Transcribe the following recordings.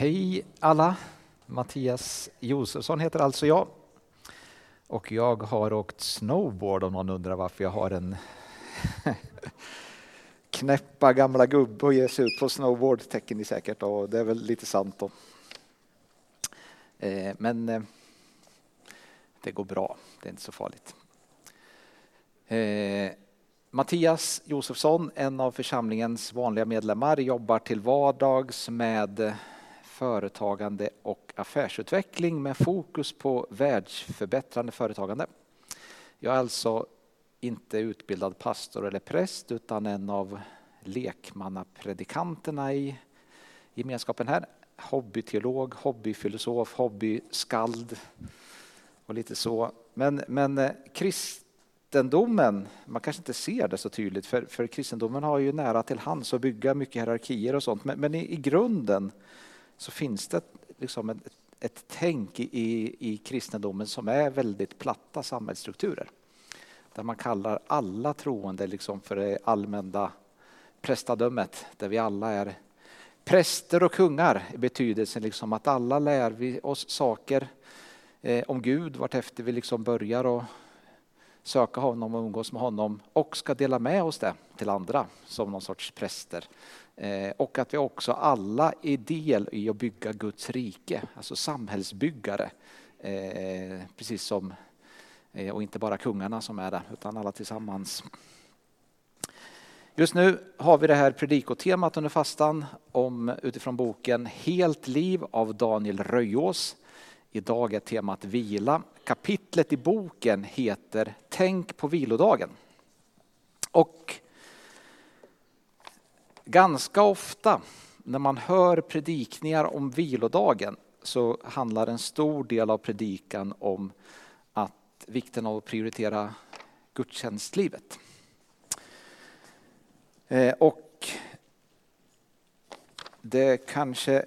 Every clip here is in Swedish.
Hej alla! Mattias Josefsson heter alltså jag. Och jag har åkt snowboard om någon undrar varför jag har en knäppa gamla gubbe och ger sig ut på snowboard, tänker ni säkert och det är väl lite sant då. Eh, men eh, det går bra, det är inte så farligt. Eh, Mattias Josefsson, en av församlingens vanliga medlemmar, jobbar till vardags med företagande och affärsutveckling med fokus på världsförbättrande företagande. Jag är alltså inte utbildad pastor eller präst utan en av lekmannapredikanterna i gemenskapen här. Hobbyteolog, hobbyfilosof, hobbyskald och lite så. Men, men eh, kristendomen, man kanske inte ser det så tydligt för, för kristendomen har ju nära till hands att bygga mycket hierarkier och sånt. Men, men i, i grunden så finns det liksom ett, ett tänk i, i kristendomen som är väldigt platta samhällsstrukturer. Där man kallar alla troende liksom för det allmänna prästadömet, där vi alla är präster och kungar i betydelsen liksom att alla lär vi oss saker eh, om Gud vartefter vi liksom börjar och söka honom och umgås med honom och ska dela med oss det till andra som någon sorts präster. Eh, och att vi också alla är del i att bygga Guds rike, alltså samhällsbyggare. Eh, precis som, eh, och inte bara kungarna som är det, utan alla tillsammans. Just nu har vi det här predikotemat under fastan om, utifrån boken Helt liv av Daniel Röjås. Idag är temat vila. Kapitlet i boken heter Tänk på vilodagen. Och ganska ofta när man hör predikningar om vilodagen så handlar en stor del av predikan om att vikten av att prioritera gudstjänstlivet. Eh, och det kanske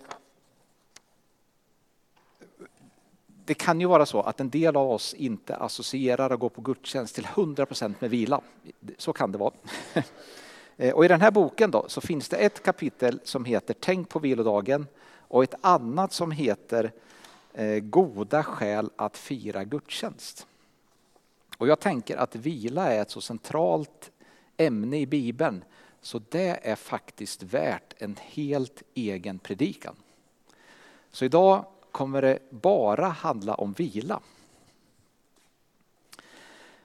det kan ju vara så att en del av oss inte associerar att gå på gudstjänst till 100% med vila. Så kan det vara. Eh, och I den här boken då, så finns det ett kapitel som heter Tänk på vilodagen och ett annat som heter eh, Goda skäl att fira gudstjänst. Och jag tänker att vila är ett så centralt ämne i Bibeln så det är faktiskt värt en helt egen predikan. Så idag kommer det bara handla om vila.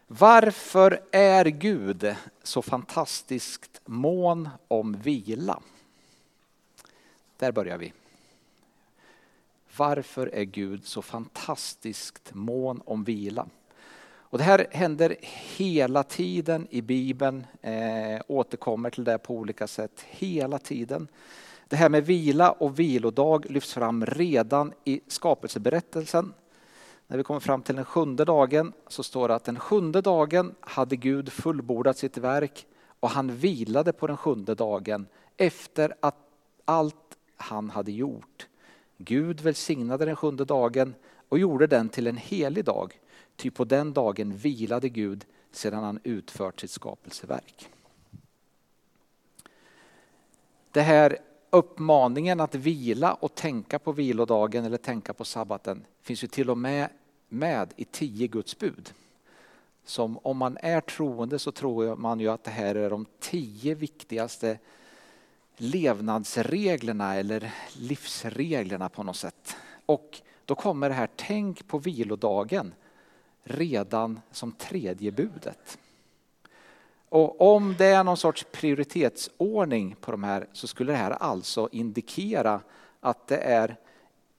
Varför är Gud så fantastiskt mån om vila? Där börjar vi. Varför är Gud så fantastiskt mån om vila? Och det här händer hela tiden i Bibeln, eh, återkommer till det på olika sätt hela tiden. Det här med vila och vilodag lyfts fram redan i skapelseberättelsen. När vi kommer fram till den sjunde dagen så står det att den sjunde dagen hade Gud fullbordat sitt verk och han vilade på den sjunde dagen efter att allt han hade gjort. Gud välsignade den sjunde dagen och gjorde den till en helig dag. Ty på den dagen vilade Gud sedan han utfört sitt skapelseverk. Det här uppmaningen att vila och tänka på vilodagen eller tänka på sabbaten finns ju till och med med i tio Guds bud. Som om man är troende så tror man ju att det här är de tio viktigaste levnadsreglerna eller livsreglerna på något sätt. Och då kommer det här tänk på vilodagen redan som tredje budet. Och om det är någon sorts prioritetsordning på de här så skulle det här alltså indikera att det är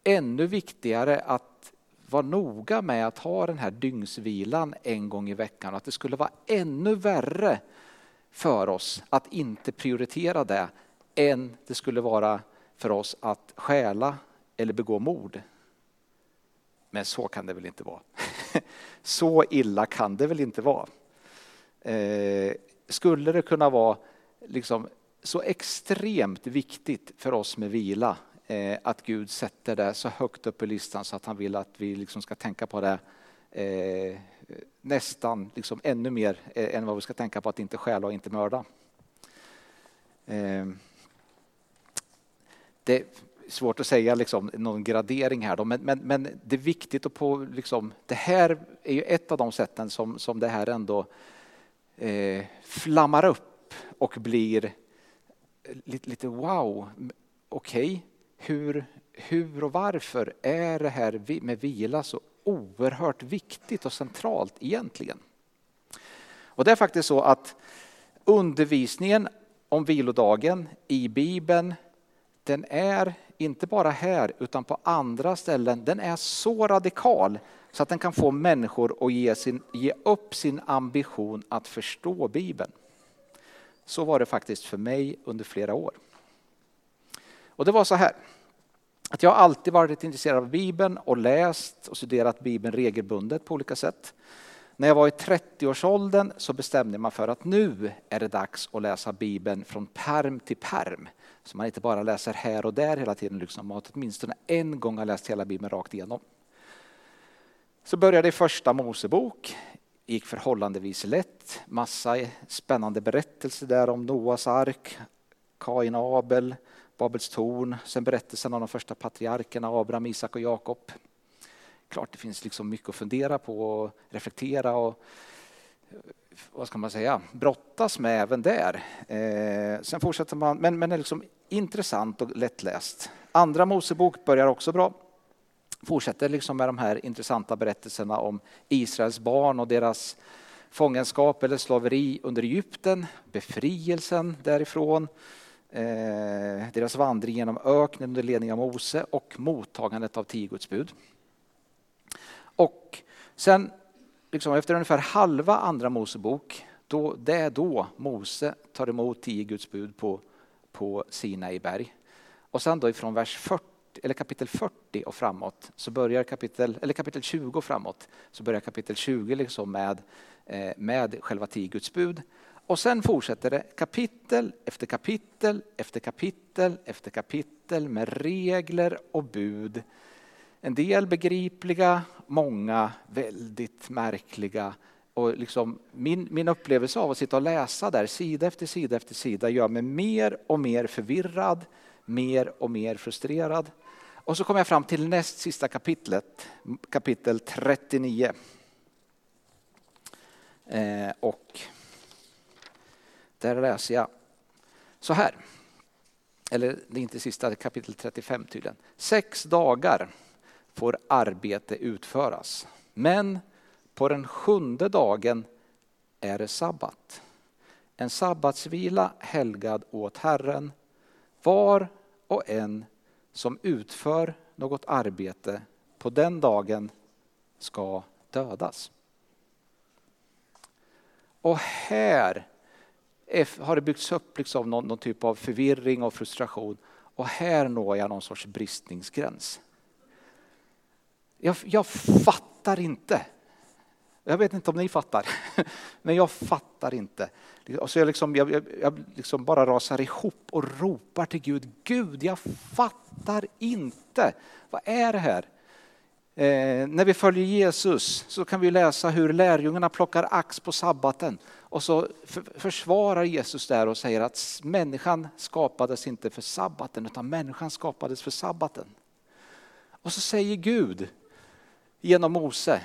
ännu viktigare att vara noga med att ha den här dygnsvilan en gång i veckan. Att det skulle vara ännu värre för oss att inte prioritera det än det skulle vara för oss att stjäla eller begå mord. Men så kan det väl inte vara. Så illa kan det väl inte vara. Eh, skulle det kunna vara liksom så extremt viktigt för oss med vila eh, att Gud sätter det så högt upp i listan så att han vill att vi liksom ska tänka på det eh, nästan liksom ännu mer eh, än vad vi ska tänka på att inte stjäla och inte mörda. Eh, det, svårt att säga liksom, någon gradering här, då, men, men, men det är viktigt att på, liksom, det här är ju ett av de sätten som, som det här ändå eh, flammar upp och blir lite, lite wow, okej, okay. hur, hur och varför är det här med vila så oerhört viktigt och centralt egentligen? Och det är faktiskt så att undervisningen om vilodagen i Bibeln, den är inte bara här utan på andra ställen, den är så radikal så att den kan få människor att ge, sin, ge upp sin ambition att förstå Bibeln. Så var det faktiskt för mig under flera år. Och det var så här, att jag alltid varit intresserad av Bibeln och läst och studerat Bibeln regelbundet på olika sätt. När jag var i 30-årsåldern så bestämde man för att nu är det dags att läsa Bibeln från perm till perm. Så man inte bara läser här och där hela tiden, liksom, att åtminstone en gång har läst hela Bibeln rakt igenom. Så började i första Mosebok, gick förhållandevis lätt. Massa spännande berättelser där om Noas ark, Kain och Abel, Babels torn, sen berättelsen om de första patriarkerna Abraham, Isak och Jakob. Klart det finns liksom mycket att fundera på och reflektera och vad ska man säga, brottas med även där. Eh, sen fortsätter man, men, men är liksom intressant och lättläst. Andra Mosebok börjar också bra. Fortsätter liksom med de här intressanta berättelserna om Israels barn och deras fångenskap eller slaveri under Egypten, befrielsen därifrån, eh, deras vandring genom öknen under ledning av Mose och mottagandet av tio Guds bud. Och sen liksom efter ungefär halva andra Mosebok, då, det är då Mose tar emot tio Guds bud på, på Sinai berg. Och sen då ifrån vers 40, eller kapitel 40 och framåt, så börjar kapitel, eller kapitel 20 och framåt, så börjar kapitel 20 liksom med, eh, med själva tio Guds bud. Och sen fortsätter det kapitel efter kapitel efter kapitel efter kapitel med regler och bud en del begripliga, många väldigt märkliga. Och liksom min, min upplevelse av att sitta och läsa där sida efter sida efter sida gör mig mer och mer förvirrad, mer och mer frustrerad. Och så kommer jag fram till näst sista kapitlet, kapitel 39. Eh, och där läser jag så här. Eller det är inte sista, kapitel 35 tydligen. Sex dagar får arbete utföras. Men på den sjunde dagen är det sabbat. En sabbatsvila helgad åt Herren. Var och en som utför något arbete på den dagen ska dödas. Och här har det byggts upp liksom någon, någon typ av förvirring och frustration. Och här når jag någon sorts bristningsgräns. Jag, jag fattar inte. Jag vet inte om ni fattar, men jag fattar inte. Så jag, liksom, jag, jag liksom bara rasar ihop och ropar till Gud. Gud, jag fattar inte. Vad är det här? Eh, när vi följer Jesus så kan vi läsa hur lärjungarna plockar ax på sabbaten och så försvarar Jesus där och säger att människan skapades inte för sabbaten utan människan skapades för sabbaten. Och så säger Gud, genom Mose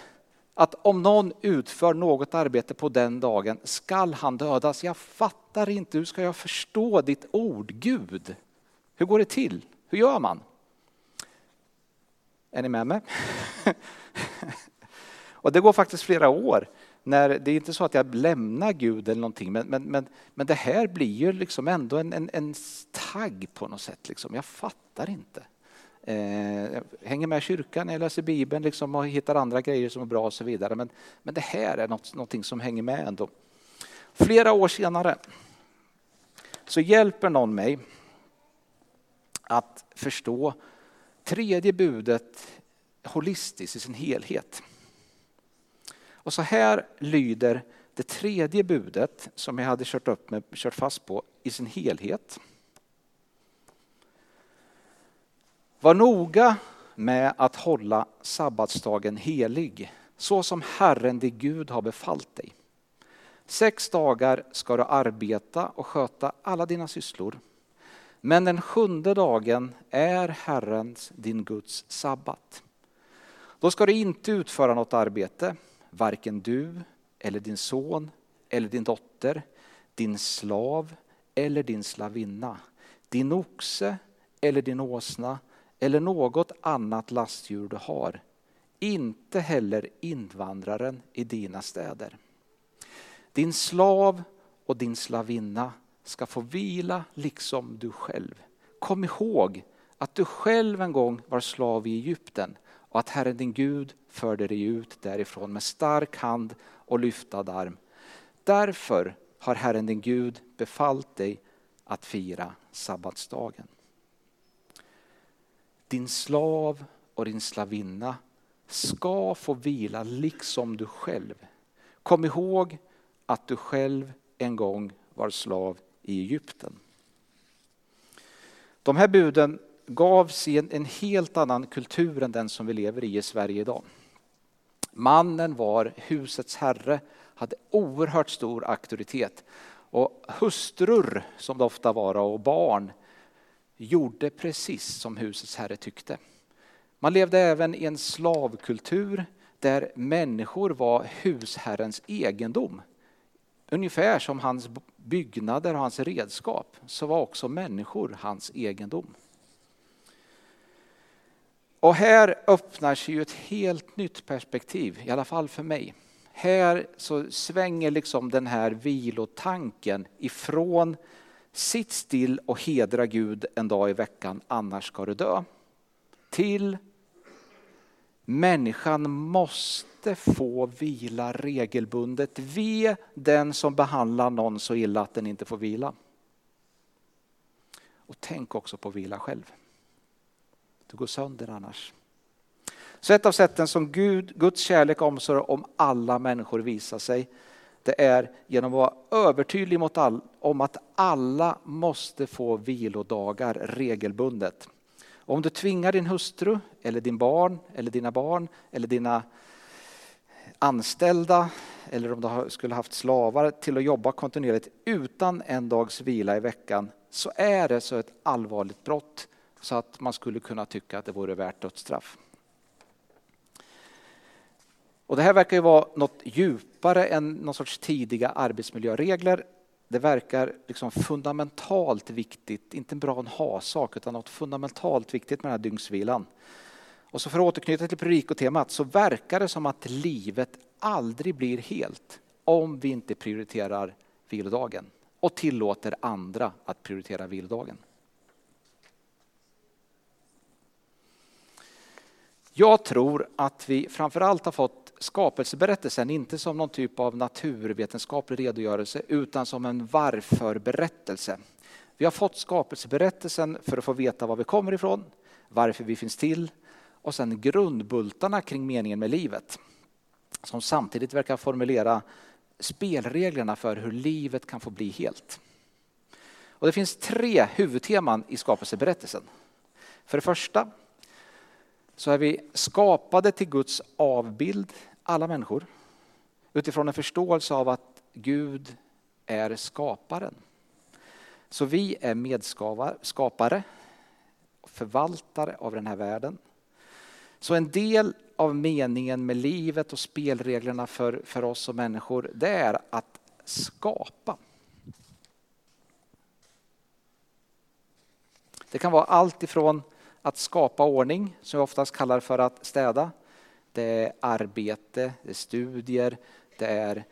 att om någon utför något arbete på den dagen skall han dödas. Jag fattar inte, hur ska jag förstå ditt ord Gud? Hur går det till? Hur gör man? Är ni med mig? Och det går faktiskt flera år. När, det är inte så att jag lämnar Gud eller någonting, men, men, men, men det här blir ju liksom ändå en, en, en tagg på något sätt. Liksom. Jag fattar inte. Eh, hänger med i kyrkan när jag läser Bibeln liksom, och hittar andra grejer som är bra och så vidare. Men, men det här är något, någonting som hänger med ändå. Flera år senare så hjälper någon mig att förstå tredje budet holistiskt i sin helhet. Och så här lyder det tredje budet som jag hade kört, upp med, kört fast på i sin helhet. Var noga med att hålla sabbatsdagen helig, så som Herren din Gud har befallt dig. Sex dagar ska du arbeta och sköta alla dina sysslor. Men den sjunde dagen är Herrens, din Guds sabbat. Då ska du inte utföra något arbete, varken du eller din son eller din dotter, din slav eller din slavinna, din oxe eller din åsna eller något annat lastdjur du har. Inte heller invandraren i dina städer. Din slav och din slavinna ska få vila liksom du själv. Kom ihåg att du själv en gång var slav i Egypten och att Herren din Gud förde dig ut därifrån med stark hand och lyftad arm. Därför har Herren din Gud befallt dig att fira sabbatsdagen. Din slav och din slavinna ska få vila liksom du själv. Kom ihåg att du själv en gång var slav i Egypten. De här buden gavs i en, en helt annan kultur än den som vi lever i i Sverige idag. Mannen var husets herre, hade oerhört stor auktoritet. Och hustrur, som det ofta var, och barn gjorde precis som husets herre tyckte. Man levde även i en slavkultur där människor var husherrens egendom. Ungefär som hans byggnader och hans redskap så var också människor hans egendom. Och här öppnar sig ju ett helt nytt perspektiv, i alla fall för mig. Här så svänger liksom den här vilotanken ifrån sitt still och hedra Gud en dag i veckan, annars ska du dö. Till människan måste få vila regelbundet. Ve den som behandlar någon så illa att den inte får vila. Och tänk också på vila själv. Du går sönder annars. Så ett av sätten som Gud, Guds kärlek och omsorg om alla människor visar sig, det är genom att vara övertydlig mot all, om att alla måste få vilodagar regelbundet. Om du tvingar din hustru, eller din barn, eller dina barn, eller dina anställda, eller om du skulle haft slavar till att jobba kontinuerligt utan en dags vila i veckan, så är det så ett allvarligt brott så att man skulle kunna tycka att det vore värt dödsstraff. Och det här verkar ju vara något djupare än någon sorts tidiga arbetsmiljöregler. Det verkar liksom fundamentalt viktigt, inte bra en ha-sak, utan något fundamentalt viktigt med den här dygnsvilan. Och så för att återknyta till predikotemat så verkar det som att livet aldrig blir helt om vi inte prioriterar vilodagen och tillåter andra att prioritera vilodagen. Jag tror att vi framförallt har fått skapelseberättelsen, inte som någon typ av naturvetenskaplig redogörelse, utan som en varför-berättelse. Vi har fått skapelseberättelsen för att få veta var vi kommer ifrån, varför vi finns till och sen grundbultarna kring meningen med livet. Som samtidigt verkar formulera spelreglerna för hur livet kan få bli helt. Och det finns tre huvudteman i skapelseberättelsen. För det första så är vi skapade till Guds avbild, alla människor, utifrån en förståelse av att Gud är skaparen. Så vi är medskapare, förvaltare av den här världen. Så en del av meningen med livet och spelreglerna för, för oss som människor, det är att skapa. Det kan vara allt ifrån att skapa ordning, som vi oftast kallar för att städa. Det är arbete, det är studier, det är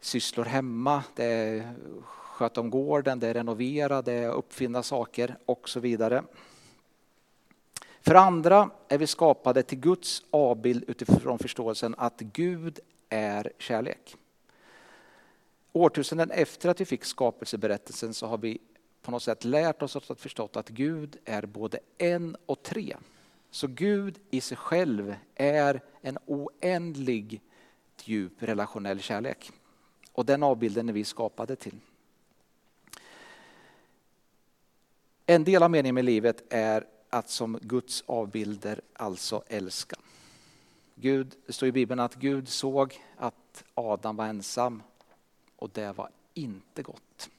sysslor hemma, det är sköta om gården, det är renovera, det är uppfinna saker och så vidare. För andra är vi skapade till Guds avbild utifrån förståelsen att Gud är kärlek. Årtusenden efter att vi fick skapelseberättelsen så har vi på något sätt lärt oss att förstå att Gud är både en och tre. Så Gud i sig själv är en oändlig djup relationell kärlek. Och den avbilden är vi skapade till. En del av meningen med livet är att som Guds avbilder alltså älska. Gud, det står i Bibeln att Gud såg att Adam var ensam och det var inte gott.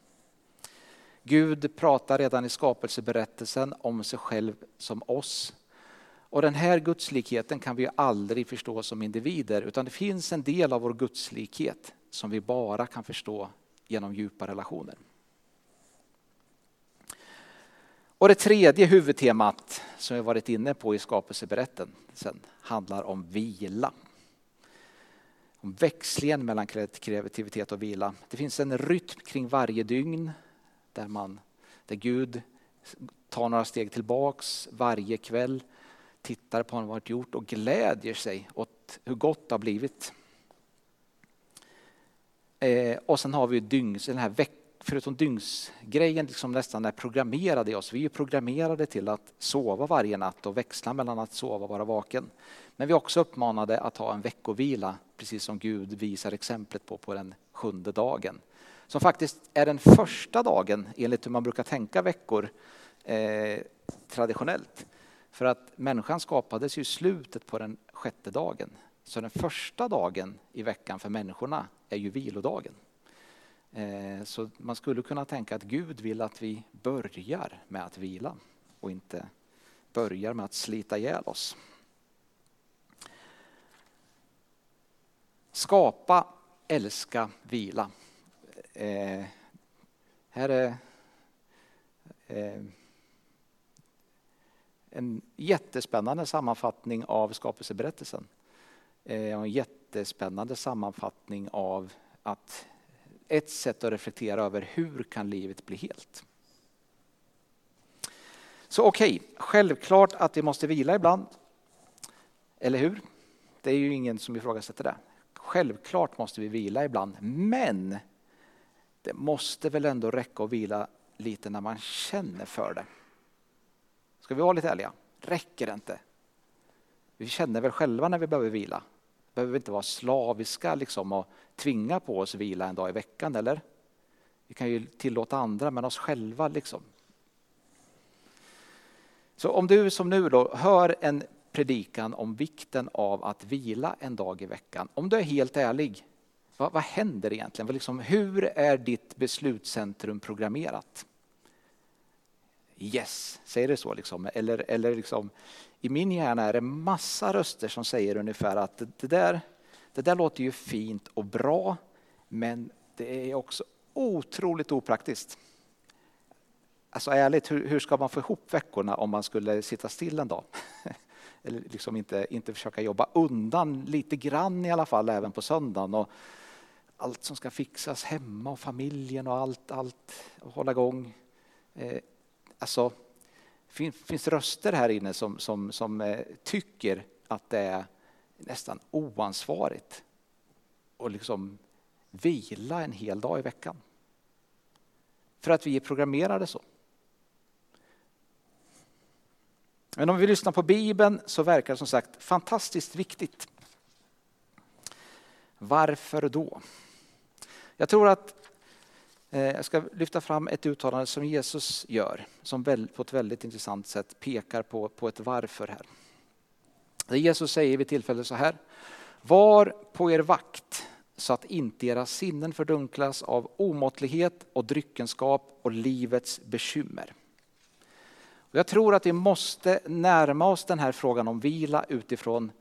Gud pratar redan i skapelseberättelsen om sig själv som oss. Och den här gudslikheten kan vi aldrig förstå som individer utan det finns en del av vår gudslikhet som vi bara kan förstå genom djupa relationer. Och det tredje huvudtemat som vi varit inne på i skapelseberättelsen handlar om vila. Om växlingen mellan kreativitet och vila. Det finns en rytm kring varje dygn där, man, där Gud tar några steg tillbaks varje kväll, tittar på vad han har gjort och glädjer sig åt hur gott det har blivit. Eh, och sen har vi dygns, den här veck, förutom dygnsgrejen liksom nästan är programmerad i oss. Vi är programmerade till att sova varje natt och växla mellan att sova och vara vaken. Men vi är också uppmanade att ha en veckovila, precis som Gud visar exemplet på på den sjunde dagen. Som faktiskt är den första dagen enligt hur man brukar tänka veckor eh, traditionellt. För att människan skapades ju i slutet på den sjätte dagen. Så den första dagen i veckan för människorna är ju vilodagen. Eh, så man skulle kunna tänka att Gud vill att vi börjar med att vila och inte börjar med att slita ihjäl oss. Skapa, älska, vila. Eh, här är eh, en jättespännande sammanfattning av skapelseberättelsen. Eh, en jättespännande sammanfattning av att ett sätt att reflektera över hur kan livet bli helt. Så okej, okay, självklart att vi måste vila ibland. Eller hur? Det är ju ingen som ifrågasätter det. Självklart måste vi vila ibland, men det måste väl ändå räcka att vila lite när man känner för det. Ska vi vara lite ärliga? Räcker det inte? Vi känner väl själva när vi behöver vila? behöver vi inte vara slaviska liksom och tvinga på oss vila en dag i veckan, eller? Vi kan ju tillåta andra, men oss själva liksom. Så om du som nu då hör en predikan om vikten av att vila en dag i veckan. Om du är helt ärlig, vad, vad händer egentligen? Liksom, hur är ditt beslutscentrum programmerat? Yes, säger det så liksom? Eller, eller liksom, i min hjärna är det massa röster som säger ungefär att det där, det där låter ju fint och bra, men det är också otroligt opraktiskt. Alltså ärligt, hur, hur ska man få ihop veckorna om man skulle sitta still en dag? Eller liksom inte, inte försöka jobba undan lite grann i alla fall även på söndagen. Och allt som ska fixas hemma och familjen och allt, allt och hålla igång. Eh, Alltså, finns, finns röster här inne som, som, som eh, tycker att det är nästan oansvarigt att liksom vila en hel dag i veckan. För att vi är programmerade så. Men om vi lyssnar på Bibeln så verkar det som sagt fantastiskt viktigt. Varför då? Jag tror att Eh, jag ska lyfta fram ett uttalande som Jesus gör som på ett väldigt intressant sätt pekar på, på ett varför här. Jesus säger vid tillfälle så här. Var på er vakt så att inte era sinnen fördunklas av omåttlighet och dryckenskap och livets bekymmer. Jag tror att vi måste närma oss den här frågan om vila utifrån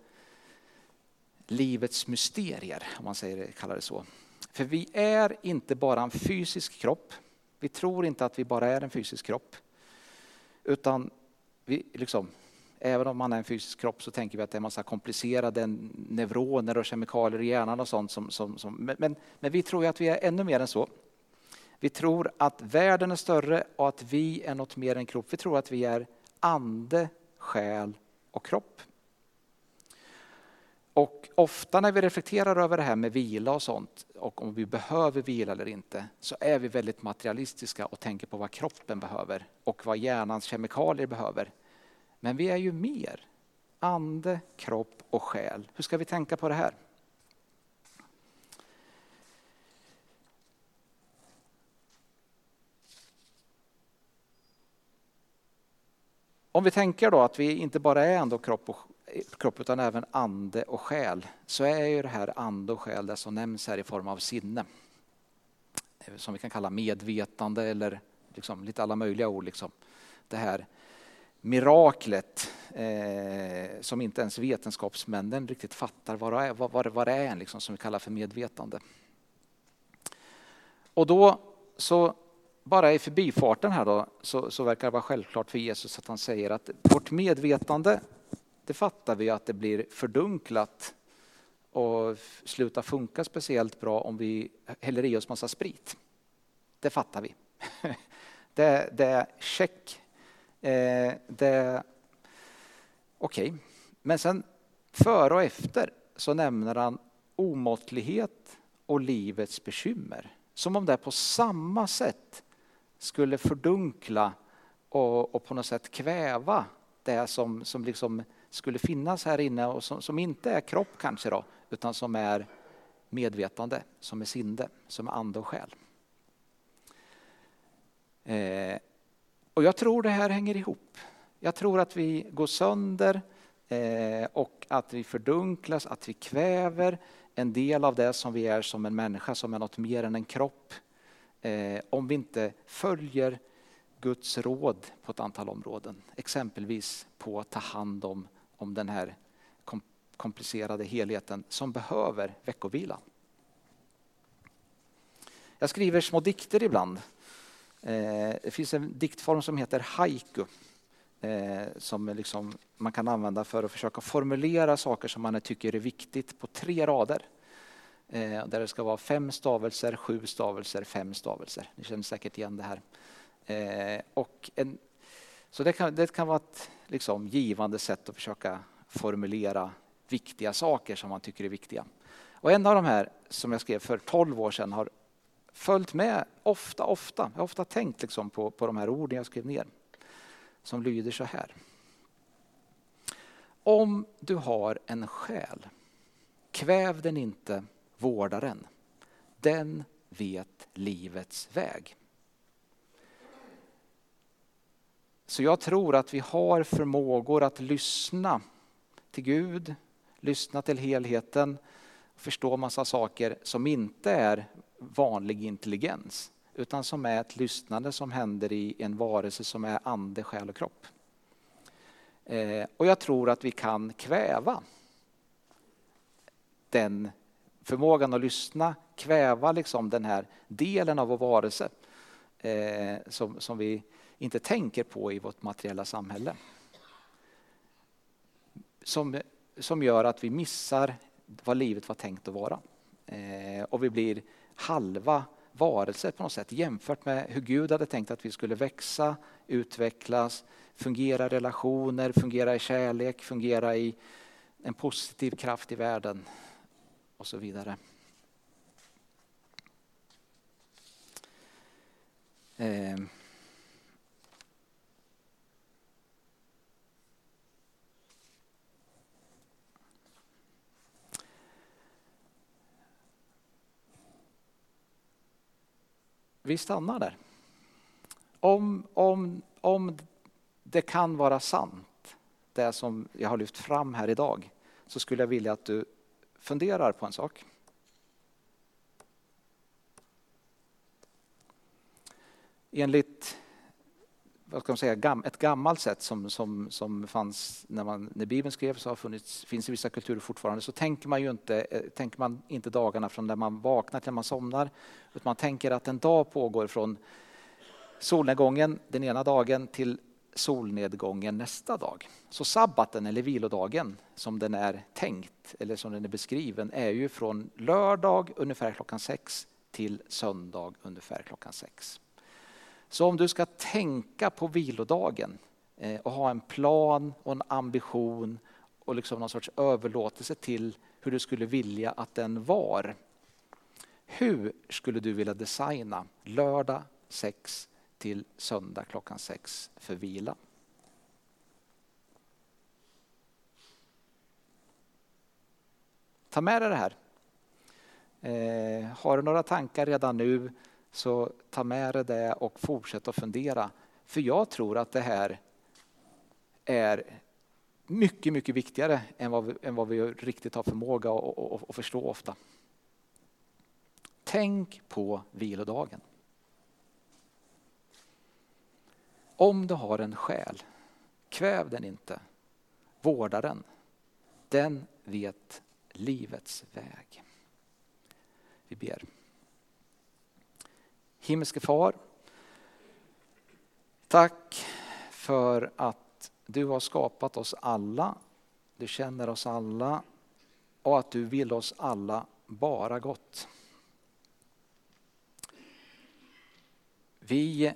livets mysterier, om man säger det, kallar det så. För vi är inte bara en fysisk kropp. Vi tror inte att vi bara är en fysisk kropp. Utan vi, liksom, även om man är en fysisk kropp så tänker vi att det är en massa komplicerade neuroner och kemikalier i hjärnan och sånt. Som, som, som men, men vi tror att vi är ännu mer än så. Vi tror att världen är större och att vi är något mer än kropp. Vi tror att vi är ande, själ och kropp. Och ofta när vi reflekterar över det här med vila och sånt och om vi behöver vila eller inte så är vi väldigt materialistiska och tänker på vad kroppen behöver och vad hjärnans kemikalier behöver. Men vi är ju mer. Ande, kropp och själ. Hur ska vi tänka på det här? Om vi tänker då att vi inte bara är ande och kropp och Eh, kropp utan även ande och själ så är ju det här ande och själ det som nämns här i form av sinne. Eh, som vi kan kalla medvetande eller liksom, lite alla möjliga ord. Liksom. Det här miraklet eh, som inte ens vetenskapsmännen riktigt fattar vad det är, vad, vad, det är liksom, som vi kallar för medvetande. Och då så bara i förbifarten här då så, så verkar det vara självklart för Jesus att han säger att vårt medvetande det fattar vi att det blir fördunklat och slutar funka speciellt bra om vi häller i oss massa sprit. Det fattar vi. Det, det är check. Eh, det Okej, okay. men sen före och efter så nämner han omåttlighet och livets bekymmer. Som om det på samma sätt skulle fördunkla och, och på något sätt kväva det som, som liksom skulle finnas här inne och som, som, inte är kropp kanske då, utan som är medvetande, som är sinne, som är ande och själ. Eh, och jag tror det här hänger ihop. Jag tror att vi går sönder eh, och att vi fördunklas, att vi kväver en del av det som vi är som en människa, som är något mer än en kropp. Eh, om vi inte följer Guds råd på ett antal områden. Exempelvis på att ta hand om, om den här komplicerade helheten som behöver veckovila. Jag skriver små dikter ibland. Eh, det finns en diktform som heter haiku eh, som liksom man kan använda för att försöka formulera saker som man tycker är viktigt på tre rader. Eh, där det ska vara fem stavelser, sju stavelser, fem stavelser. Ni känner säkert igen det här. Och en, så det kan, det kan vara ett liksom, givande sätt att försöka formulera viktiga saker som man tycker är viktiga. Och en av de här som jag skrev för 12 år sedan har följt med ofta, ofta. Jag har ofta tänkt liksom på, på de här orden jag skrev ner. Som lyder så här. Om du har en själ, kväv den inte, vårda den. Den vet livets väg. Så jag tror att vi har förmågor att lyssna till Gud, lyssna till helheten, förstå massa saker som inte är vanlig intelligens utan som är ett lyssnande som händer i en varelse som är ande, själ och kropp. Eh, och jag tror att vi kan kväva den förmågan att lyssna, kväva liksom den här delen av vår varelse eh, som, som vi inte tänker på i vårt materiella samhälle. Som, som gör att vi missar vad livet var tänkt att vara. Eh, och vi blir halva varelser på något sätt jämfört med hur Gud hade tänkt att vi skulle växa, utvecklas, fungera i relationer, fungera i kärlek, fungera i en positiv kraft i världen och så vidare. Eh. Vi stannar där. Om, om, om det kan vara sant, det som jag har lyft fram här idag, så skulle jag vilja att du funderar på en sak. Enligt vad ska man säga, ett gammalt sätt som, som, som fanns när, man, när Bibeln skrevs och funnits, finns i vissa kulturer fortfarande, så tänker man ju inte, eh, tänker man inte dagarna från när man vaknar till när man somnar. Utan man tänker att en dag pågår från solnedgången den ena dagen till solnedgången nästa dag. Så sabbaten eller vilodagen som den är tänkt eller som den är beskriven är ju från lördag ungefär klockan sex till söndag ungefär klockan sex. Så om du ska tänka på vilodagen eh, och ha en plan och en ambition och liksom någon sorts överlåtelse till hur du skulle vilja att den var. Hur skulle du vilja designa lördag 6 till söndag klockan 6 för vila? Ta med dig det här. Eh, har du några tankar redan nu så ta med dig det och fortsätt att fundera. För jag tror att det här är mycket, mycket viktigare än vad vi, än vad vi riktigt har förmåga att, förstå ofta. Tänk på vilodagen. om du har en själ, kväv den inte, vårda den. Den vet livets väg. Vi ber. Himmelske far, tack för att du har skapat oss alla, du känner oss alla och att du vill oss alla bara gott. Vi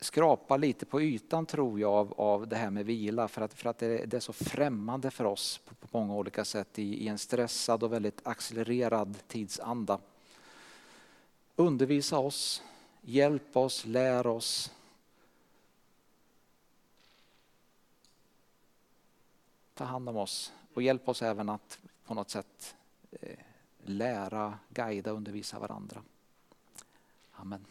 skrapar lite på ytan tror jag av, av det här med vila för att, för att det, det är så främmande för oss på, på många olika sätt i, i, en stressad och väldigt accelererad tidsanda. Undervisa oss, hjälp oss, lär oss. Ta hand om oss och hjälp oss även att på något sätt eh, lära, guida, undervisa varandra. Amen.